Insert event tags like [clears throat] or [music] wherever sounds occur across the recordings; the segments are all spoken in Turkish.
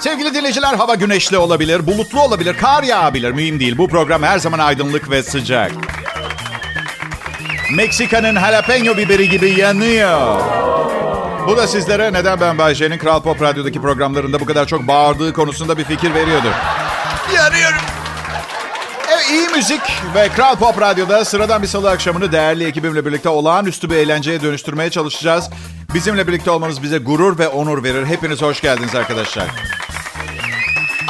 Sevgili dinleyiciler hava güneşli olabilir, bulutlu olabilir, kar yağabilir. Mühim değil. Bu program her zaman aydınlık ve sıcak. Meksika'nın jalapeno biberi gibi yanıyor. Bu da sizlere neden ben Bay J'nin Kral Pop Radyo'daki programlarında bu kadar çok bağırdığı konusunda bir fikir veriyordur. Yanıyorum. Evet, iyi müzik ve Kral Pop Radyo'da sıradan bir salı akşamını değerli ekibimle birlikte olağanüstü bir eğlenceye dönüştürmeye çalışacağız. Bizimle birlikte olmanız bize gurur ve onur verir. Hepiniz hoş geldiniz arkadaşlar.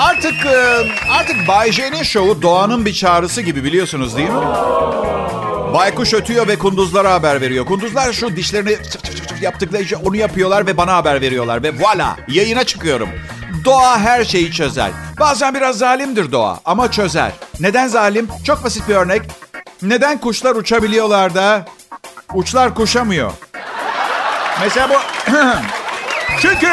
Artık e, artık Bay J'nin şovu doğanın bir çağrısı gibi biliyorsunuz değil mi? Baykuş ötüyor ve kunduzlara haber veriyor. Kunduzlar şu dişlerini çıf çıf çıf yaptıkları için onu yapıyorlar ve bana haber veriyorlar. Ve voilà yayına çıkıyorum. Doğa her şeyi çözer. Bazen biraz zalimdir doğa ama çözer. Neden zalim? Çok basit bir örnek. Neden kuşlar uçabiliyorlar da uçlar kuşamıyor? Mesela bu... [clears throat] Çünkü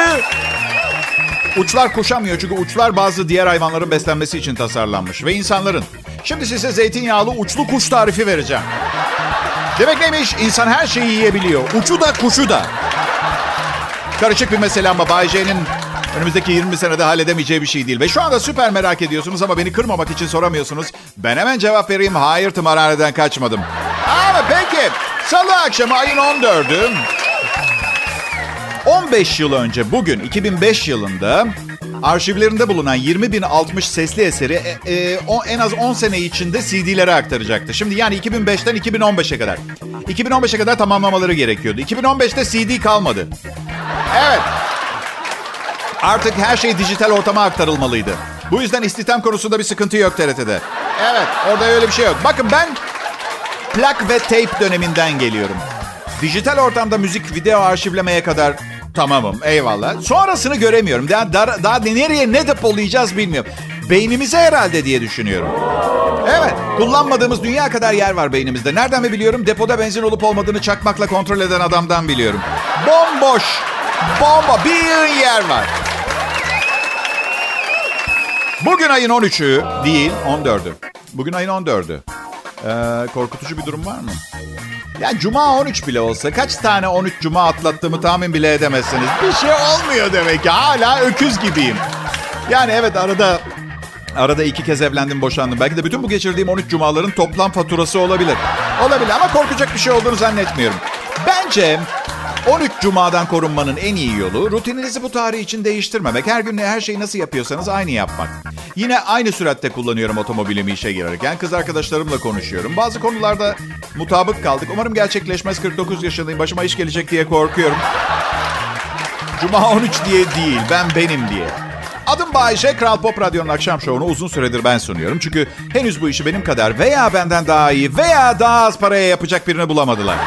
uçlar kuşamıyor. Çünkü uçlar bazı diğer hayvanların beslenmesi için tasarlanmış. Ve insanların. Şimdi size zeytinyağlı uçlu kuş tarifi vereceğim. Demek neymiş? İnsan her şeyi yiyebiliyor. Uçu da kuşu da. Karışık bir mesele ama Bay J'nin önümüzdeki 20 senede halledemeyeceği bir şey değil. Ve şu anda süper merak ediyorsunuz ama beni kırmamak için soramıyorsunuz. Ben hemen cevap vereyim. Hayır tımarhaneden kaçmadım. Ama peki. Salı akşamı ayın 14'ü. 15 yıl önce bugün 2005 yılında arşivlerinde bulunan 20.060 sesli eseri e, e, o, en az 10 sene içinde CD'lere aktaracaktı. Şimdi yani 2005'ten 2015'e kadar. 2015'e kadar tamamlamaları gerekiyordu. 2015'te CD kalmadı. Evet. Artık her şey dijital ortama aktarılmalıydı. Bu yüzden istihdam konusunda bir sıkıntı yok TRT'de. Evet, orada öyle bir şey yok. Bakın ben plak ve tape döneminden geliyorum. Dijital ortamda müzik, video arşivlemeye kadar tamamım, eyvallah. Sonrasını göremiyorum. Daha, daha, nereye ne depolayacağız bilmiyorum. Beynimize herhalde diye düşünüyorum. Evet, kullanmadığımız dünya kadar yer var beynimizde. Nereden mi biliyorum? Depoda benzin olup olmadığını çakmakla kontrol eden adamdan biliyorum. Bomboş, bomba, bir yer var. Bugün ayın 13'ü değil, 14'ü. Bugün ayın 14'ü. Ee, korkutucu bir durum var mı? Ya cuma 13 bile olsa kaç tane 13 cuma atlattığımı tahmin bile edemezsiniz. Bir şey olmuyor demek ki. Hala öküz gibiyim. Yani evet arada arada iki kez evlendim boşandım. Belki de bütün bu geçirdiğim 13 cumaların toplam faturası olabilir. Olabilir ama korkacak bir şey olduğunu zannetmiyorum. Bence 13 Cuma'dan korunmanın en iyi yolu rutininizi bu tarih için değiştirmemek. Her gün her şeyi nasıl yapıyorsanız aynı yapmak. Yine aynı süratte kullanıyorum otomobilimi işe girerken. Kız arkadaşlarımla konuşuyorum. Bazı konularda mutabık kaldık. Umarım gerçekleşmez. 49 yaşındayım. Başıma iş gelecek diye korkuyorum. Cuma 13 diye değil, ben benim diye. Adım Bayşe, Kral Pop Radyo'nun akşam şovunu uzun süredir ben sunuyorum. Çünkü henüz bu işi benim kadar veya benden daha iyi veya daha az paraya yapacak birini bulamadılar.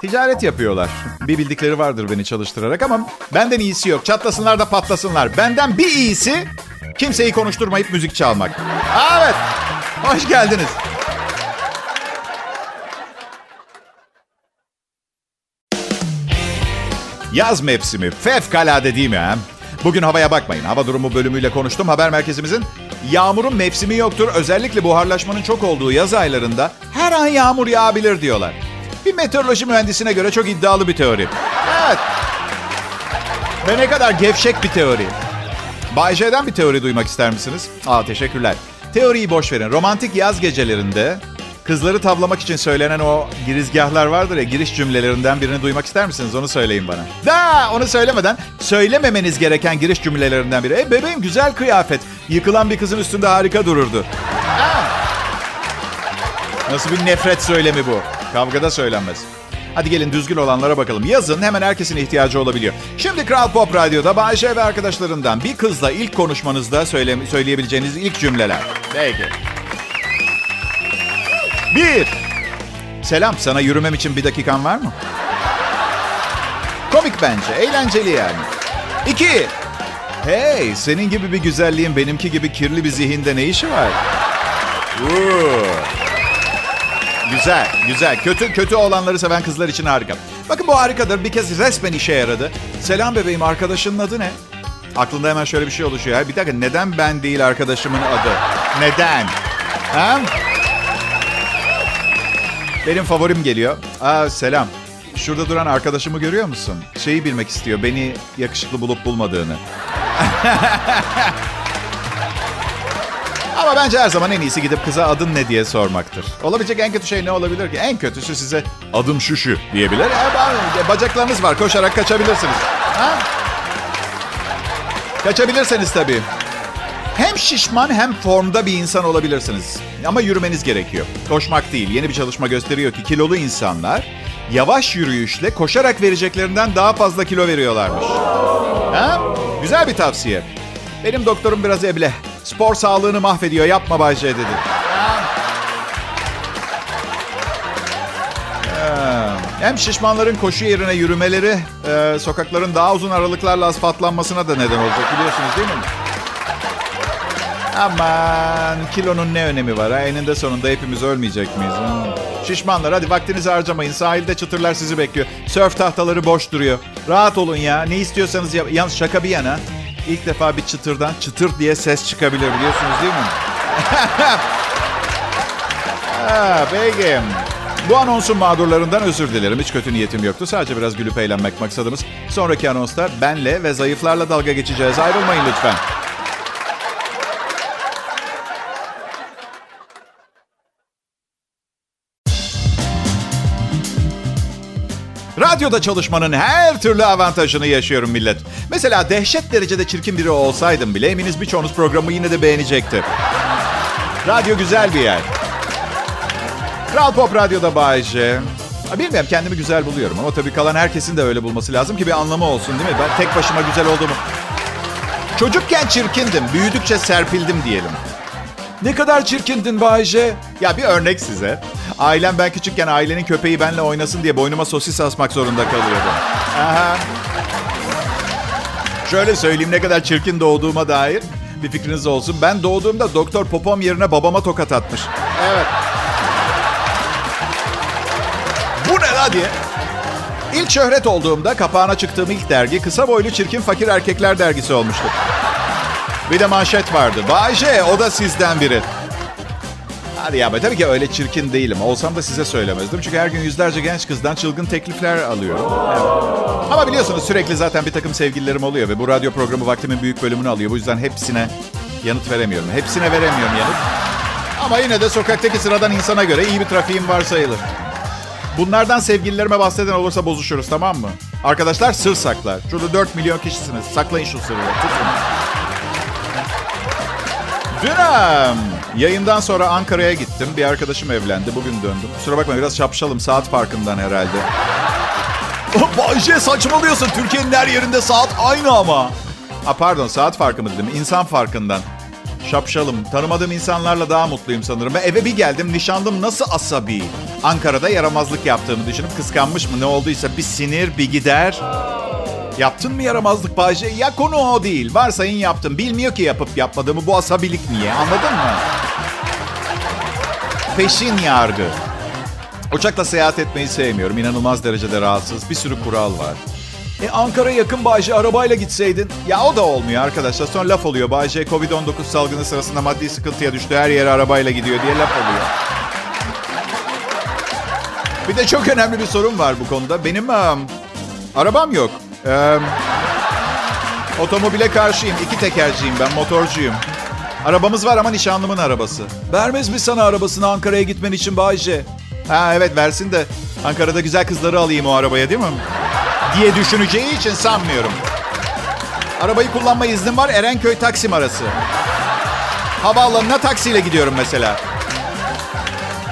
Ticaret yapıyorlar. Bir bildikleri vardır beni çalıştırarak ama benden iyisi yok. Çatlasınlar da patlasınlar. Benden bir iyisi kimseyi konuşturmayıp müzik çalmak. Evet. Hoş geldiniz. Yaz mevsimi. Fevkalade değil mi ha? Bugün havaya bakmayın. Hava durumu bölümüyle konuştum. Haber merkezimizin yağmurun mevsimi yoktur. Özellikle buharlaşmanın çok olduğu yaz aylarında her an yağmur yağabilir diyorlar. Bir meteoroloji mühendisine göre çok iddialı bir teori. Evet. Ve ne kadar gevşek bir teori. Bay J'den bir teori duymak ister misiniz? Aa teşekkürler. Teoriyi boş verin. Romantik yaz gecelerinde kızları tavlamak için söylenen o girizgahlar vardır ya giriş cümlelerinden birini duymak ister misiniz? Onu söyleyin bana. Da onu söylemeden söylememeniz gereken giriş cümlelerinden biri. E bebeğim güzel kıyafet. Yıkılan bir kızın üstünde harika dururdu. Nasıl bir nefret söylemi bu? Kavgada söylenmez. Hadi gelin düzgün olanlara bakalım. Yazın hemen herkesin ihtiyacı olabiliyor. Şimdi Kral Pop Radyo'da Bayşe ve arkadaşlarından bir kızla ilk konuşmanızda söyle, söyleyebileceğiniz ilk cümleler. Peki. Bir. Selam, sana yürümem için bir dakikan var mı? Komik bence, eğlenceli yani. İki. Hey, senin gibi bir güzelliğin benimki gibi kirli bir zihinde ne işi var? Ooh. Güzel, güzel. Kötü kötü olanları seven kızlar için harika. Bakın bu harikadır. Bir kez resmen işe yaradı. Selam bebeğim, arkadaşının adı ne? Aklında hemen şöyle bir şey oluşuyor. Bir dakika, neden ben değil arkadaşımın adı? Neden? Ha? Benim favorim geliyor. Aa, selam. Şurada duran arkadaşımı görüyor musun? Şeyi bilmek istiyor. Beni yakışıklı bulup bulmadığını. [laughs] Ama bence her zaman en iyisi gidip kıza adın ne diye sormaktır. Olabilecek en kötü şey ne olabilir ki? En kötüsü size adım şu şu diyebilir. E, bacaklarınız var koşarak kaçabilirsiniz. Ha? Kaçabilirseniz tabii. Hem şişman hem formda bir insan olabilirsiniz. Ama yürümeniz gerekiyor. Koşmak değil. Yeni bir çalışma gösteriyor ki kilolu insanlar yavaş yürüyüşle koşarak vereceklerinden daha fazla kilo veriyorlarmış. Ha? Güzel bir tavsiye. Benim doktorum biraz eble. Spor sağlığını mahvediyor. Yapma Bayce dedi. Hem şişmanların koşu yerine yürümeleri e, sokakların daha uzun aralıklarla asfaltlanmasına da neden olacak biliyorsunuz değil mi? Aman kilonun ne önemi var ha? Eninde sonunda hepimiz ölmeyecek miyiz? Ha? Şişmanlar hadi vaktinizi harcamayın. Sahilde çıtırlar sizi bekliyor. Sörf tahtaları boş duruyor. Rahat olun ya. Ne istiyorsanız yap. Yalnız şaka bir yana. İlk defa bir çıtırdan çıtır diye ses çıkabilir biliyorsunuz değil mi? [laughs] ha, peki. Bu anonsun mağdurlarından özür dilerim. Hiç kötü niyetim yoktu. Sadece biraz gülüp eğlenmek maksadımız. Sonraki anonsta benle ve zayıflarla dalga geçeceğiz. Ayrılmayın lütfen. Radyoda çalışmanın her türlü avantajını yaşıyorum millet. Mesela dehşet derecede çirkin biri olsaydım bile eminiz birçoğunuz programı yine de beğenecekti. Radyo güzel bir yer. Kral Pop Radyo'da Bay J. Bilmiyorum kendimi güzel buluyorum ama tabii kalan herkesin de öyle bulması lazım ki bir anlamı olsun değil mi? Ben tek başıma güzel olduğumu... Çocukken çirkindim, büyüdükçe serpildim diyelim. Ne kadar çirkindin Bayce? Ya bir örnek size. Ailem ben küçükken ailenin köpeği benle oynasın diye boynuma sosis asmak zorunda kalıyordu. Aha. Şöyle söyleyeyim ne kadar çirkin doğduğuma dair bir fikriniz olsun. Ben doğduğumda doktor popom yerine babama tokat atmış. Evet. Bu ne la diye. İlk şöhret olduğumda kapağına çıktığım ilk dergi kısa boylu çirkin fakir erkekler dergisi olmuştu. Bir de manşet vardı. Bayce o da sizden biri. Hadi ya tabii ki öyle çirkin değilim. Olsam da size söylemezdim. Çünkü her gün yüzlerce genç kızdan çılgın teklifler alıyorum. Evet. Ama biliyorsunuz sürekli zaten bir takım sevgililerim oluyor. Ve bu radyo programı vaktimin büyük bölümünü alıyor. Bu yüzden hepsine yanıt veremiyorum. Hepsine veremiyorum yanıt. Ama yine de sokaktaki sıradan insana göre iyi bir trafiğim var sayılır. Bunlardan sevgililerime bahseden olursa bozuşuruz tamam mı? Arkadaşlar sır saklar. Şurada 4 milyon kişisiniz. Saklayın şu sırrı. Tutun. Dönem. Yayından sonra Ankara'ya gittim. Bir arkadaşım evlendi. Bugün döndüm. Kusura bakma biraz şapşalım. Saat farkından herhalde. [laughs] Bayce saçmalıyorsun. Türkiye'nin her yerinde saat aynı ama. Ha pardon saat farkı mı dedim. İnsan farkından. Şapşalım. Tanımadığım insanlarla daha mutluyum sanırım. Ve eve bir geldim. Nişanlım nasıl asabi. Ankara'da yaramazlık yaptığımı düşünüp kıskanmış mı ne olduysa bir sinir bir gider. Yaptın mı yaramazlık Bayce? Ya konu o değil. Varsayın yaptım. Bilmiyor ki yapıp yapmadığımı. Bu asabilik niye? Anladın mı? Peşin yargı. Uçakla seyahat etmeyi sevmiyorum. İnanılmaz derecede rahatsız. Bir sürü kural var. E Ankara'ya yakın Bayce arabayla gitseydin. Ya o da olmuyor arkadaşlar. Sonra laf oluyor. Bayce Covid-19 salgını sırasında maddi sıkıntıya düştü. Her yere arabayla gidiyor diye laf oluyor. Bir de çok önemli bir sorun var bu konuda. Benim um, arabam yok. Ee, otomobile karşıyım. İki tekerciyim ben. Motorcuyum. Arabamız var ama nişanlımın arabası. Vermez mi sana arabasını Ankara'ya gitmen için Bayce? Ha evet versin de Ankara'da güzel kızları alayım o arabaya değil mi? Diye düşüneceği için sanmıyorum. Arabayı kullanma iznim var Erenköy Taksim arası. Havaalanına taksiyle gidiyorum mesela.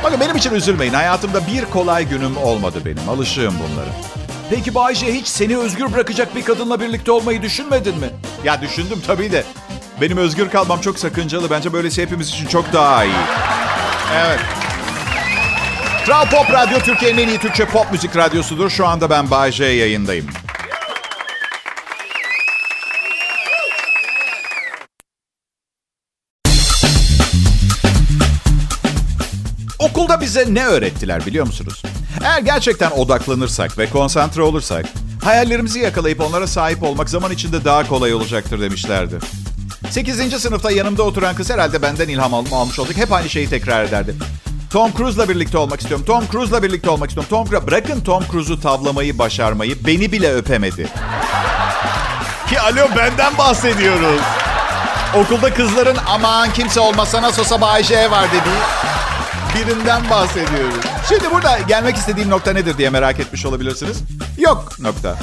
Bakın benim için üzülmeyin. Hayatımda bir kolay günüm olmadı benim. Alışığım bunlara. Peki Bayce hiç seni özgür bırakacak bir kadınla birlikte olmayı düşünmedin mi? Ya düşündüm tabii de. Benim özgür kalmam çok sakıncalı. Bence böylesi hepimiz için çok daha iyi. Evet. Kral Pop Radyo Türkiye'nin en iyi Türkçe pop müzik radyosudur. Şu anda ben Bayce yayındayım. Okulda bize ne öğrettiler biliyor musunuz? Eğer gerçekten odaklanırsak ve konsantre olursak, hayallerimizi yakalayıp onlara sahip olmak zaman içinde daha kolay olacaktır demişlerdi. 8. sınıfta yanımda oturan kız herhalde benden ilham al- almış olduk. Hep aynı şeyi tekrar ederdi. Tom Cruise'la birlikte olmak istiyorum. Tom Cruise'la birlikte olmak istiyorum. Tom Cruise bırakın Tom Cruise'u tavlamayı başarmayı beni bile öpemedi. Ki alo benden bahsediyoruz. Okulda kızların aman kimse olmasa nasıl olsa Bayşe var dediği birinden bahsediyoruz. Şimdi burada gelmek istediğim nokta nedir diye merak etmiş olabilirsiniz. Yok nokta.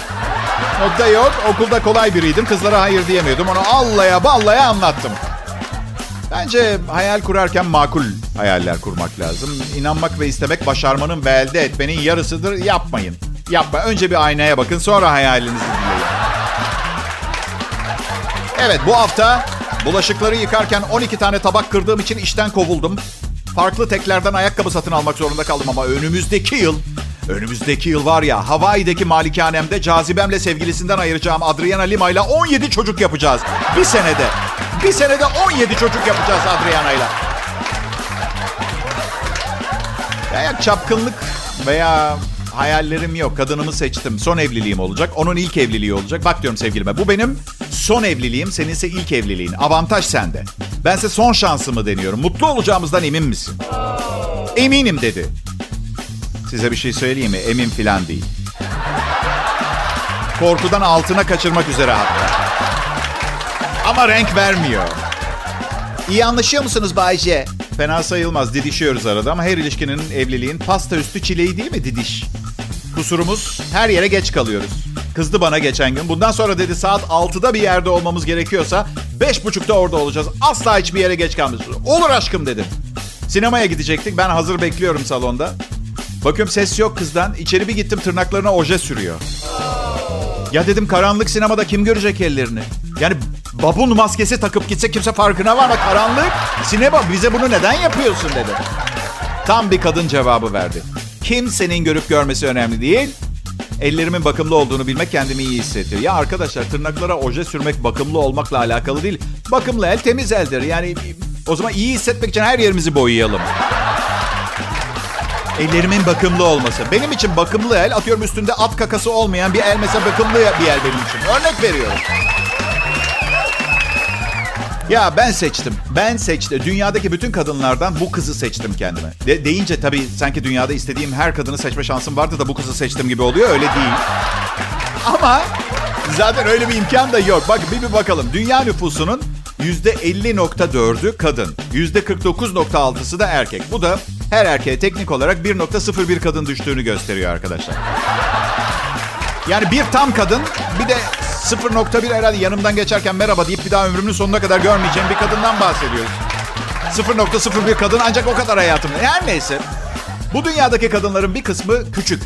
Nokta yok. Okulda kolay biriydim. Kızlara hayır diyemiyordum. Onu allaya ballaya anlattım. Bence hayal kurarken makul hayaller kurmak lazım. İnanmak ve istemek başarmanın ve elde etmenin yarısıdır. Yapmayın. Yapma. Önce bir aynaya bakın sonra hayalinizi dinleyin. Evet bu hafta bulaşıkları yıkarken 12 tane tabak kırdığım için işten kovuldum. Farklı teklerden ayakkabı satın almak zorunda kaldım ama önümüzdeki yıl Önümüzdeki yıl var ya Hawaii'deki malikanemde cazibemle sevgilisinden ayıracağım Adriana Lima ile 17 çocuk yapacağız. Bir senede. Bir senede 17 çocuk yapacağız Adriana ile. Veya çapkınlık veya hayallerim yok. Kadınımı seçtim. Son evliliğim olacak. Onun ilk evliliği olacak. Bak diyorum sevgilime. Bu benim son evliliğim. Seninse ilk evliliğin. Avantaj sende. Bense son şansımı deniyorum. Mutlu olacağımızdan emin misin? Eminim dedi. Size bir şey söyleyeyim mi? Emin filan değil. Korkudan altına kaçırmak üzere hatta. Ama renk vermiyor. İyi anlaşıyor musunuz Bayce? Fena sayılmaz. Didişiyoruz arada ama her ilişkinin, evliliğin pasta üstü çileği değil mi didiş? Kusurumuz her yere geç kalıyoruz. Kızdı bana geçen gün. Bundan sonra dedi saat 6'da bir yerde olmamız gerekiyorsa 5.30'da orada olacağız. Asla hiçbir yere geç kalmayacağız. Olur aşkım dedim. Sinemaya gidecektik. Ben hazır bekliyorum salonda. Bakıyorum ses yok kızdan. İçeri bir gittim tırnaklarına oje sürüyor. Ya dedim karanlık sinemada kim görecek ellerini? Yani babun maskesi takıp gitse kimse farkına var mı? Karanlık. Sinema bize bunu neden yapıyorsun dedi. Tam bir kadın cevabı verdi. Kimsenin görüp görmesi önemli değil. Ellerimin bakımlı olduğunu bilmek kendimi iyi hissediyor. Ya arkadaşlar tırnaklara oje sürmek bakımlı olmakla alakalı değil. Bakımlı el temiz eldir. Yani o zaman iyi hissetmek için her yerimizi boyayalım. Ellerimin bakımlı olması. Benim için bakımlı el, atıyorum üstünde at kakası olmayan bir el mesela bakımlı bir el benim için. Örnek veriyorum. Ya ben seçtim. Ben seçtim. Dünyadaki bütün kadınlardan bu kızı seçtim kendime. De, deyince tabii sanki dünyada istediğim her kadını seçme şansım vardı da bu kızı seçtim gibi oluyor. Öyle değil. Ama zaten öyle bir imkan da yok. Bak bir bir bakalım. Dünya nüfusunun %50.4'ü kadın. %49.6'sı da erkek. Bu da her erkeğe teknik olarak 1.01 kadın düştüğünü gösteriyor arkadaşlar. Yani bir tam kadın bir de 0.1 herhalde yanımdan geçerken merhaba deyip bir daha ömrümün sonuna kadar görmeyeceğim bir kadından bahsediyoruz. 0.01 kadın ancak o kadar hayatımda. Her neyse. Bu dünyadaki kadınların bir kısmı küçük.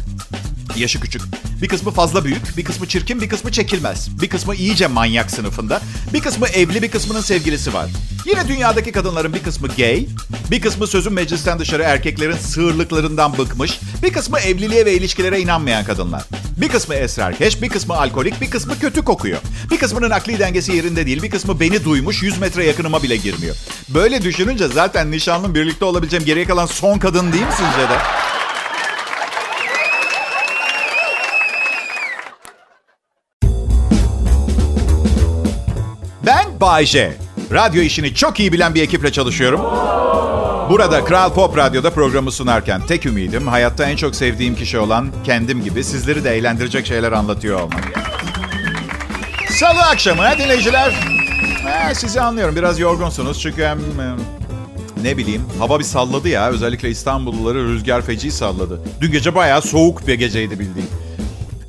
Yaşı küçük. Bir kısmı fazla büyük, bir kısmı çirkin, bir kısmı çekilmez. Bir kısmı iyice manyak sınıfında. Bir kısmı evli, bir kısmının sevgilisi var. Yine dünyadaki kadınların bir kısmı gay, bir kısmı sözün meclisten dışarı erkeklerin sığırlıklarından bıkmış, bir kısmı evliliğe ve ilişkilere inanmayan kadınlar. Bir kısmı esrarkeş, bir kısmı alkolik, bir kısmı kötü kokuyor. Bir kısmının akli dengesi yerinde değil, bir kısmı beni duymuş 100 metre yakınıma bile girmiyor. Böyle düşününce zaten nişanlım birlikte olabileceğim geriye kalan son kadın değil mi sizce de? Ben Bayce. Radyo işini çok iyi bilen bir ekiple çalışıyorum. Burada Kral Pop Radyo'da programı sunarken tek ümidim hayatta en çok sevdiğim kişi olan kendim gibi sizleri de eğlendirecek şeyler anlatıyor olmak. Salı akşamı ha, dinleyiciler. Ha, sizi anlıyorum biraz yorgunsunuz çünkü hem e, ne bileyim hava bir salladı ya özellikle İstanbulluları rüzgar feci salladı. Dün gece bayağı soğuk bir geceydi bildiğin.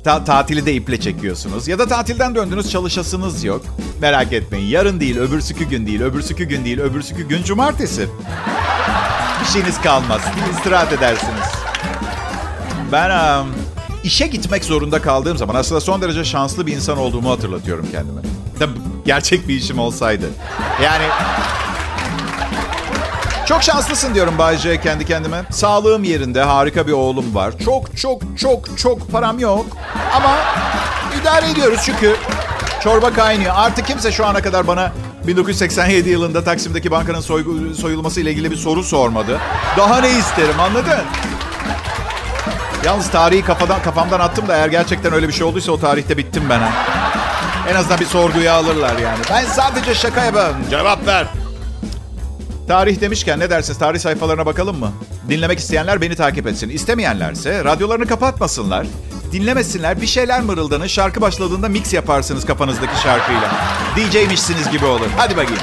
Ta- tatili de iple çekiyorsunuz. Ya da tatilden döndünüz çalışasınız yok. Merak etmeyin. Yarın değil, öbürsükü gün değil, öbürsükü gün değil, öbürsükü gün cumartesi. Bir şeyiniz kalmaz. İstirahat edersiniz. Ben um, işe gitmek zorunda kaldığım zaman aslında son derece şanslı bir insan olduğumu hatırlatıyorum kendime. Tabii gerçek bir işim olsaydı. Yani çok şanslısın diyorum Bayce kendi kendime. Sağlığım yerinde, harika bir oğlum var. Çok çok çok çok param yok. Ama idare ediyoruz çünkü çorba kaynıyor. Artık kimse şu ana kadar bana 1987 yılında Taksim'deki bankanın soygu, soyulması ile ilgili bir soru sormadı. Daha ne isterim anladın? Yalnız tarihi kafadan kafamdan attım da eğer gerçekten öyle bir şey olduysa o tarihte bittim ben. Ha. En azından bir sorguya alırlar yani. Ben sadece şaka yapıyorum. Cevap ver. Tarih demişken ne dersiniz? Tarih sayfalarına bakalım mı? Dinlemek isteyenler beni takip etsin. İstemeyenlerse radyolarını kapatmasınlar. Dinlemesinler. Bir şeyler mırıldanın. Şarkı başladığında mix yaparsınız kafanızdaki şarkıyla. DJ'mişsiniz gibi olur. Hadi bakayım.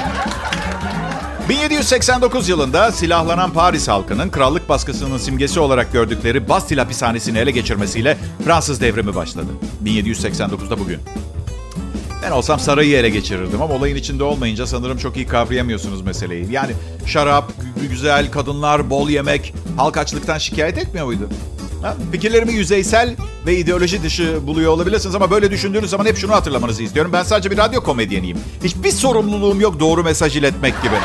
1789 yılında silahlanan Paris halkının krallık baskısının simgesi olarak gördükleri Bastille hapishanesini ele geçirmesiyle Fransız devrimi başladı. 1789'da bugün. Ben olsam sarayı ele geçirirdim ama olayın içinde olmayınca sanırım çok iyi kavrayamıyorsunuz meseleyi. Yani şarap, güzel kadınlar, bol yemek, halk açlıktan şikayet etmiyor muydu? Fikirlerimi yüzeysel ve ideoloji dışı buluyor olabilirsiniz ama böyle düşündüğünüz zaman hep şunu hatırlamanızı istiyorum. Ben sadece bir radyo komedyeniyim. Hiçbir sorumluluğum yok doğru mesaj iletmek gibi.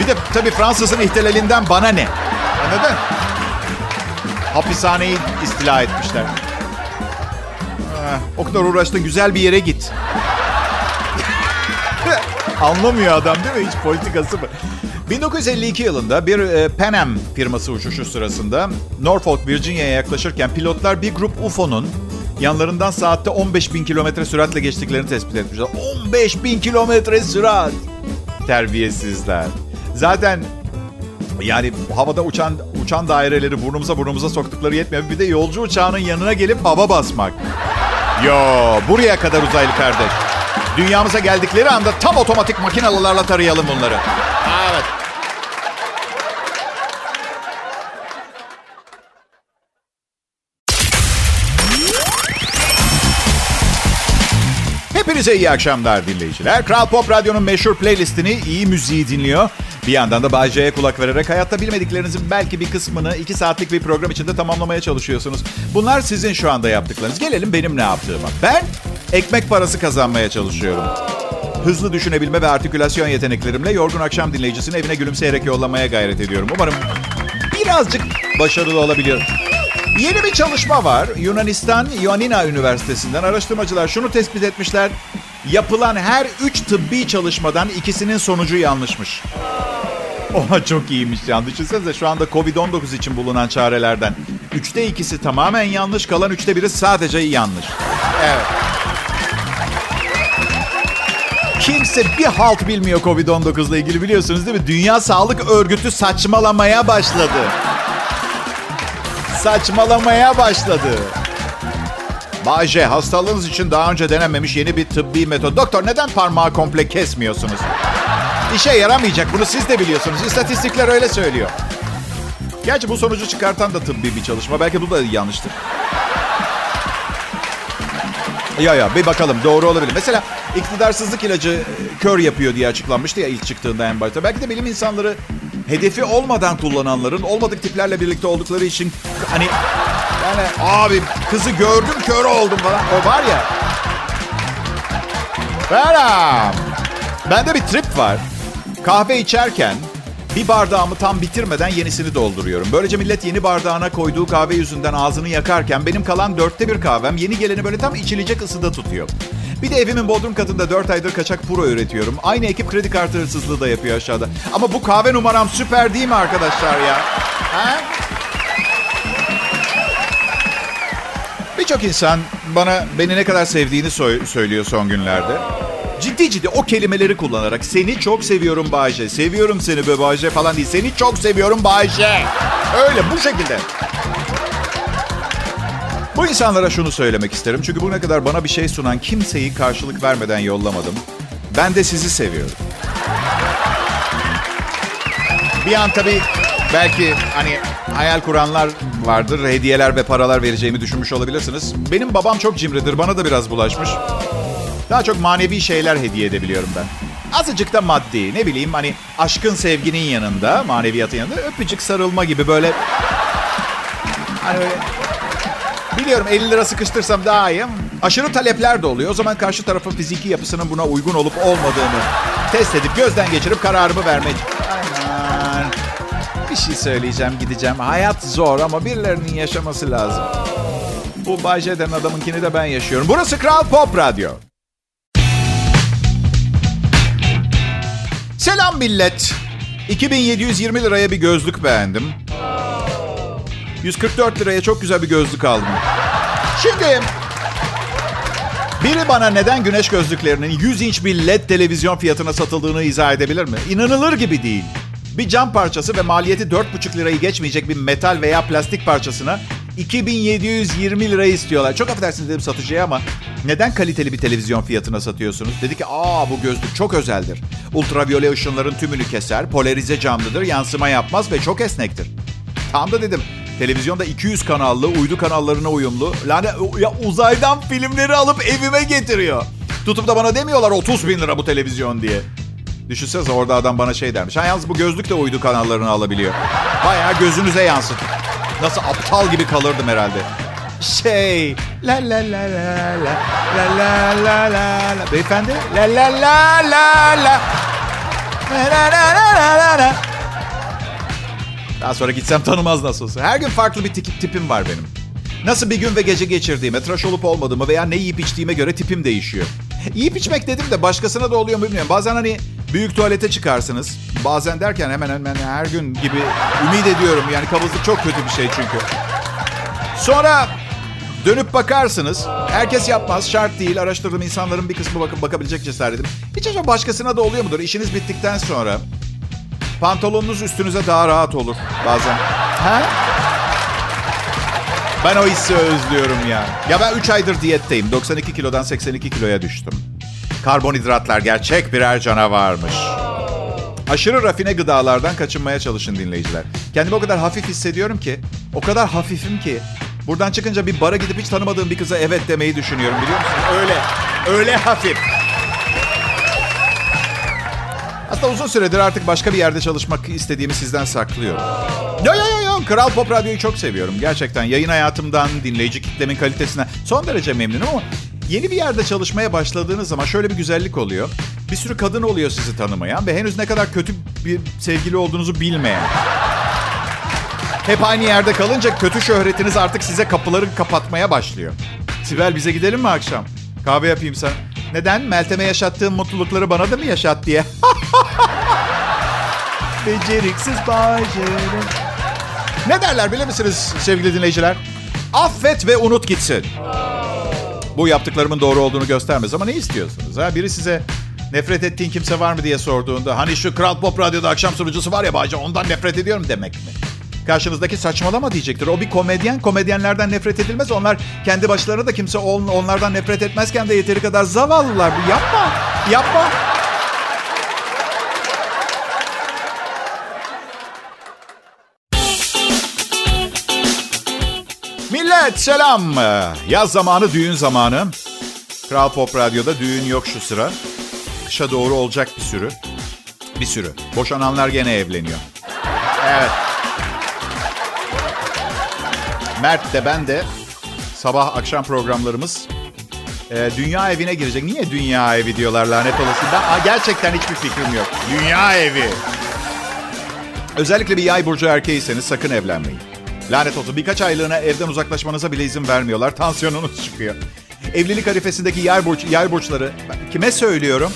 Bir de tabii Fransız'ın ihtilalinden bana ne? Anladın? Hapishaneyi istila etmişler. O kadar uğraştın güzel bir yere git. Anlamıyor adam değil mi? Hiç politikası mı? 1952 yılında bir e, Pan Am firması uçuşu sırasında Norfolk, Virginia'ya yaklaşırken pilotlar bir grup UFO'nun yanlarından saatte 15 bin kilometre süratle geçtiklerini tespit etmişler. 15 bin kilometre sürat! Terbiyesizler. Zaten yani havada uçan uçan daireleri burnumuza burnumuza soktukları yetmiyor. Bir de yolcu uçağının yanına gelip hava basmak. Yo buraya kadar uzaylı kardeş. Dünyamıza geldikleri anda tam otomatik makinalılarla tarayalım bunları. Hepinize iyi akşamlar dinleyiciler. Kral Pop Radyo'nun meşhur playlistini iyi müziği dinliyor. Bir yandan da Bay J'ye kulak vererek hayatta bilmediklerinizin belki bir kısmını iki saatlik bir program içinde tamamlamaya çalışıyorsunuz. Bunlar sizin şu anda yaptıklarınız. Gelelim benim ne yaptığıma. Ben ekmek parası kazanmaya çalışıyorum. Hızlı düşünebilme ve artikülasyon yeteneklerimle yorgun akşam dinleyicisini evine gülümseyerek yollamaya gayret ediyorum. Umarım birazcık başarılı olabiliyor. Yeni bir çalışma var. Yunanistan Ioannina Üniversitesi'nden araştırmacılar şunu tespit etmişler. Yapılan her üç tıbbi çalışmadan ikisinin sonucu yanlışmış. [laughs] Oha çok iyiymiş ya. Düşünsenize şu anda Covid-19 için bulunan çarelerden. Üçte ikisi tamamen yanlış, kalan üçte biri sadece yanlış. Evet. Kimse bir halt bilmiyor Covid-19 ile ilgili biliyorsunuz değil mi? Dünya Sağlık Örgütü saçmalamaya başladı. Saçmalamaya başladı. Bayce, hastalığınız için daha önce denenmemiş yeni bir tıbbi metot. Doktor neden parmağı komple kesmiyorsunuz? İşe yaramayacak. Bunu siz de biliyorsunuz. İstatistikler öyle söylüyor. Gerçi bu sonucu çıkartan da tıbbi bir çalışma. Belki bu da yanlıştır. Ya ya bir bakalım doğru olabilir. Mesela iktidarsızlık ilacı e, kör yapıyor diye açıklanmıştı ya ilk çıktığında en başta. Belki de bilim insanları hedefi olmadan kullananların olmadık tiplerle birlikte oldukları için hani yani abi kızı gördüm kör oldum falan. O var ya. Selam. Bende bir trip var. Kahve içerken bir bardağımı tam bitirmeden yenisini dolduruyorum. Böylece millet yeni bardağına koyduğu kahve yüzünden ağzını yakarken benim kalan dörtte bir kahvem yeni geleni böyle tam içilecek ısıda tutuyor. Bir de evimin bodrum katında 4 aydır kaçak puro üretiyorum. Aynı ekip kredi kartı hırsızlığı da yapıyor aşağıda. Ama bu kahve numaram süper değil mi arkadaşlar ya? Ha? Birçok insan bana beni ne kadar sevdiğini so- söylüyor son günlerde. Ciddi ciddi o kelimeleri kullanarak seni çok seviyorum Bayce, seviyorum seni be Bayce falan değil. Seni çok seviyorum Bayce. Öyle bu şekilde. Bu insanlara şunu söylemek isterim. Çünkü bugüne kadar bana bir şey sunan kimseyi karşılık vermeden yollamadım. Ben de sizi seviyorum. Bir an tabii belki hani hayal kuranlar vardır. Hediyeler ve paralar vereceğimi düşünmüş olabilirsiniz. Benim babam çok cimridir. Bana da biraz bulaşmış. Daha çok manevi şeyler hediye edebiliyorum ben. Azıcık da maddi. Ne bileyim hani aşkın sevginin yanında, maneviyatın yanında öpücük sarılma gibi böyle... Hani böyle... Biliyorum 50 lira sıkıştırsam daha iyi. Aşırı talepler de oluyor. O zaman karşı tarafın fiziki yapısının buna uygun olup olmadığını test edip gözden geçirip kararımı vermek. Aman. Bir şey söyleyeceğim gideceğim. Hayat zor ama birilerinin yaşaması lazım. Bu Bay J'den adamınkini de ben yaşıyorum. Burası Kral Pop Radyo. Selam millet. 2720 liraya bir gözlük beğendim. 144 liraya çok güzel bir gözlük aldım. Şimdi biri bana neden güneş gözlüklerinin 100 inç bir led televizyon fiyatına satıldığını izah edebilir mi? İnanılır gibi değil. Bir cam parçası ve maliyeti 4,5 lirayı geçmeyecek bir metal veya plastik parçasına 2720 lira istiyorlar. Çok affedersiniz dedim satıcıya ama neden kaliteli bir televizyon fiyatına satıyorsunuz? Dedi ki aa bu gözlük çok özeldir. Ultraviyole ışınların tümünü keser, polarize camlıdır, yansıma yapmaz ve çok esnektir. Tam da dedim televizyonda 200 kanallı, uydu kanallarına uyumlu. Yani ya uzaydan filmleri alıp evime getiriyor. Tutup da bana demiyorlar 30 bin lira bu televizyon diye. Düşünsenize orada adam bana şey dermiş. Ha yalnız bu gözlük de uydu kanallarını alabiliyor. Bayağı gözünüze yansıtır. Nasıl aptal gibi kalırdım herhalde. Şey, la la la la la la la la la la beyefendi la la la la la la la la la la Daha sonra gitsem tanımaz nasıl olsa. Her gün farklı bir tip, tipim var benim. Nasıl bir gün ve gece geçirdiğime, tıraş olup olmadığımı veya ne yiyip içtiğime göre tipim değişiyor. Yiyip içmek dedim de başkasına da oluyor mu bilmiyorum. Bazen hani büyük tuvalete çıkarsınız. Bazen derken hemen hemen her gün gibi ümit ediyorum. Yani kabızlık çok kötü bir şey çünkü. Sonra dönüp bakarsınız. Herkes yapmaz, şart değil. Araştırdığım insanların bir kısmı bakıp bakabilecek cesaretim. Hiç acaba başkasına da oluyor mudur? İşiniz bittikten sonra pantolonunuz üstünüze daha rahat olur bazen. Ha? Ben o hissi özlüyorum ya. Ya ben 3 aydır diyetteyim. 92 kilodan 82 kiloya düştüm. Karbonhidratlar gerçek birer canavarmış. Aşırı rafine gıdalardan kaçınmaya çalışın dinleyiciler. Kendimi o kadar hafif hissediyorum ki, o kadar hafifim ki buradan çıkınca bir bara gidip hiç tanımadığım bir kıza evet demeyi düşünüyorum biliyor musunuz? Öyle, öyle hafif. Aslında uzun süredir artık başka bir yerde çalışmak istediğimi sizden saklıyorum. Yo yo yo yo. Kral Pop Radyo'yu çok seviyorum. Gerçekten yayın hayatımdan, dinleyici kitlemin kalitesine son derece memnunum ama yeni bir yerde çalışmaya başladığınız zaman şöyle bir güzellik oluyor. Bir sürü kadın oluyor sizi tanımayan ve henüz ne kadar kötü bir sevgili olduğunuzu bilmeyen. Hep aynı yerde kalınca kötü şöhretiniz artık size kapıları kapatmaya başlıyor. Sibel bize gidelim mi akşam? Kahve yapayım sana. Neden? Meltem'e yaşattığın mutlulukları bana da mı yaşat diye. [laughs] Beceriksiz bacım. Ne derler bilir misiniz sevgili dinleyiciler? Affet ve unut gitsin. Bu yaptıklarımın doğru olduğunu göstermez ama ne istiyorsunuz? Ha? Biri size nefret ettiğin kimse var mı diye sorduğunda hani şu Kral Pop Radyo'da akşam sunucusu var ya Bayce ondan nefret ediyorum demek mi? Karşınızdaki saçmalama diyecektir. O bir komedyen. Komedyenlerden nefret edilmez. Onlar kendi başlarına da kimse onlardan nefret etmezken de yeteri kadar zavallılar. Bu yapma. Yapma. Millet selam. Yaz zamanı, düğün zamanı. Kral Pop Radyo'da düğün yok şu sıra. Kışa doğru olacak bir sürü. Bir sürü. Boşananlar gene evleniyor. Evet. Mert de ben de sabah akşam programlarımız e, dünya evine girecek. Niye dünya evi diyorlar lanet olası? Ben gerçekten hiçbir fikrim yok. Dünya evi. Özellikle bir yay burcu erkeğiyseniz sakın evlenmeyin. Lanet olsun birkaç aylığına evden uzaklaşmanıza bile izin vermiyorlar. Tansiyonunuz çıkıyor. Evlilik arifesindeki yay, burç, yay burçları kime söylüyorum?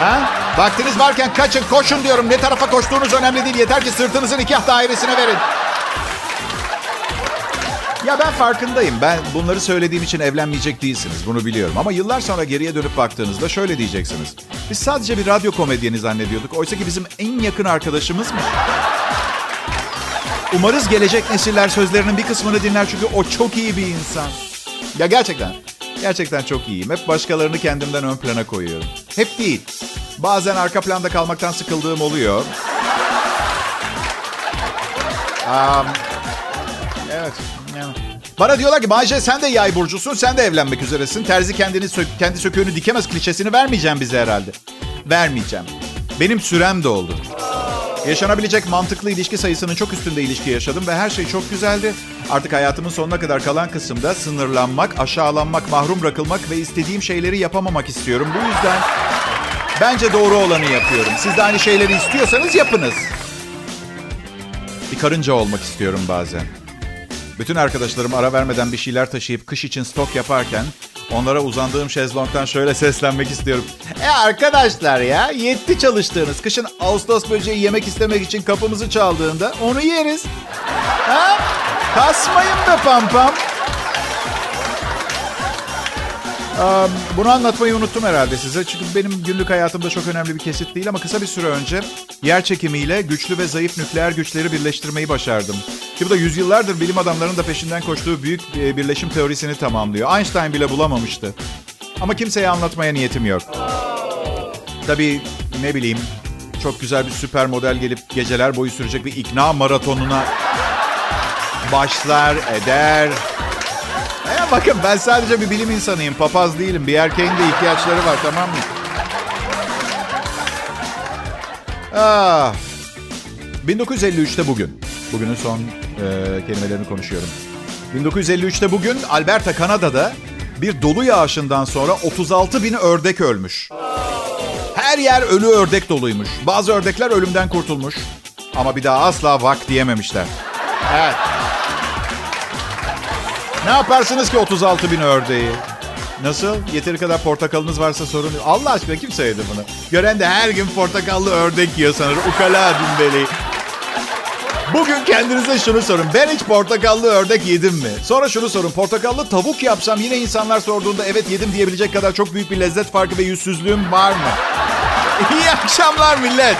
Ha? Vaktiniz varken kaçın koşun diyorum. Ne tarafa koştuğunuz önemli değil. Yeter ki sırtınızı nikah dairesine verin. Ya ben farkındayım. Ben bunları söylediğim için evlenmeyecek değilsiniz. Bunu biliyorum. Ama yıllar sonra geriye dönüp baktığınızda şöyle diyeceksiniz. Biz sadece bir radyo komedyeni zannediyorduk. Oysa ki bizim en yakın arkadaşımızmış. Umarız gelecek nesiller sözlerinin bir kısmını dinler çünkü o çok iyi bir insan. Ya gerçekten, gerçekten çok iyiyim. Hep başkalarını kendimden ön plana koyuyorum. Hep değil. Bazen arka planda kalmaktan sıkıldığım oluyor. Um, evet. Bana diyorlar ki Bayce sen de yay burcusun, sen de evlenmek üzeresin. Terzi kendini sök, kendi söküğünü dikemez klişesini vermeyeceğim bize herhalde. Vermeyeceğim. Benim sürem de oldu. Yaşanabilecek mantıklı ilişki sayısının çok üstünde ilişki yaşadım ve her şey çok güzeldi. Artık hayatımın sonuna kadar kalan kısımda sınırlanmak, aşağılanmak, mahrum bırakılmak ve istediğim şeyleri yapamamak istiyorum. Bu yüzden bence doğru olanı yapıyorum. Siz de aynı şeyleri istiyorsanız yapınız. Bir karınca olmak istiyorum bazen. Bütün arkadaşlarım ara vermeden bir şeyler taşıyıp kış için stok yaparken onlara uzandığım şezlongdan şöyle seslenmek istiyorum. E arkadaşlar ya yetti çalıştığınız. Kışın Ağustos böceği yemek istemek için kapımızı çaldığında onu yeriz. Ha? Kasmayın be pam pam. Bunu anlatmayı unuttum herhalde size. Çünkü benim günlük hayatımda çok önemli bir kesit değil ama kısa bir süre önce yer çekimiyle güçlü ve zayıf nükleer güçleri birleştirmeyi başardım. Ki bu da yüzyıllardır bilim adamlarının da peşinden koştuğu büyük bir birleşim teorisini tamamlıyor. Einstein bile bulamamıştı. Ama kimseye anlatmaya niyetim yok. Tabii ne bileyim çok güzel bir süper model gelip geceler boyu sürecek bir ikna maratonuna başlar eder. Bakın ben sadece bir bilim insanıyım. Papaz değilim. Bir erkeğin de ihtiyaçları var tamam mı? Ah. 1953'te bugün. Bugünün son e, kelimelerini konuşuyorum. 1953'te bugün Alberta, Kanada'da bir dolu yağışından sonra 36 bin ördek ölmüş. Her yer ölü ördek doluymuş. Bazı ördekler ölümden kurtulmuş. Ama bir daha asla vak diyememişler. Evet. Ne yaparsınız ki 36 bin ördeği? Nasıl? Yeteri kadar portakalınız varsa sorun yok. Allah aşkına kim söyledi bunu? Gören de her gün portakallı ördek yiyor sanır. Ukala dümbeli. Bugün kendinize şunu sorun. Ben hiç portakallı ördek yedim mi? Sonra şunu sorun. Portakallı tavuk yapsam yine insanlar sorduğunda evet yedim diyebilecek kadar çok büyük bir lezzet farkı ve yüzsüzlüğüm var mı? [laughs] İyi akşamlar millet.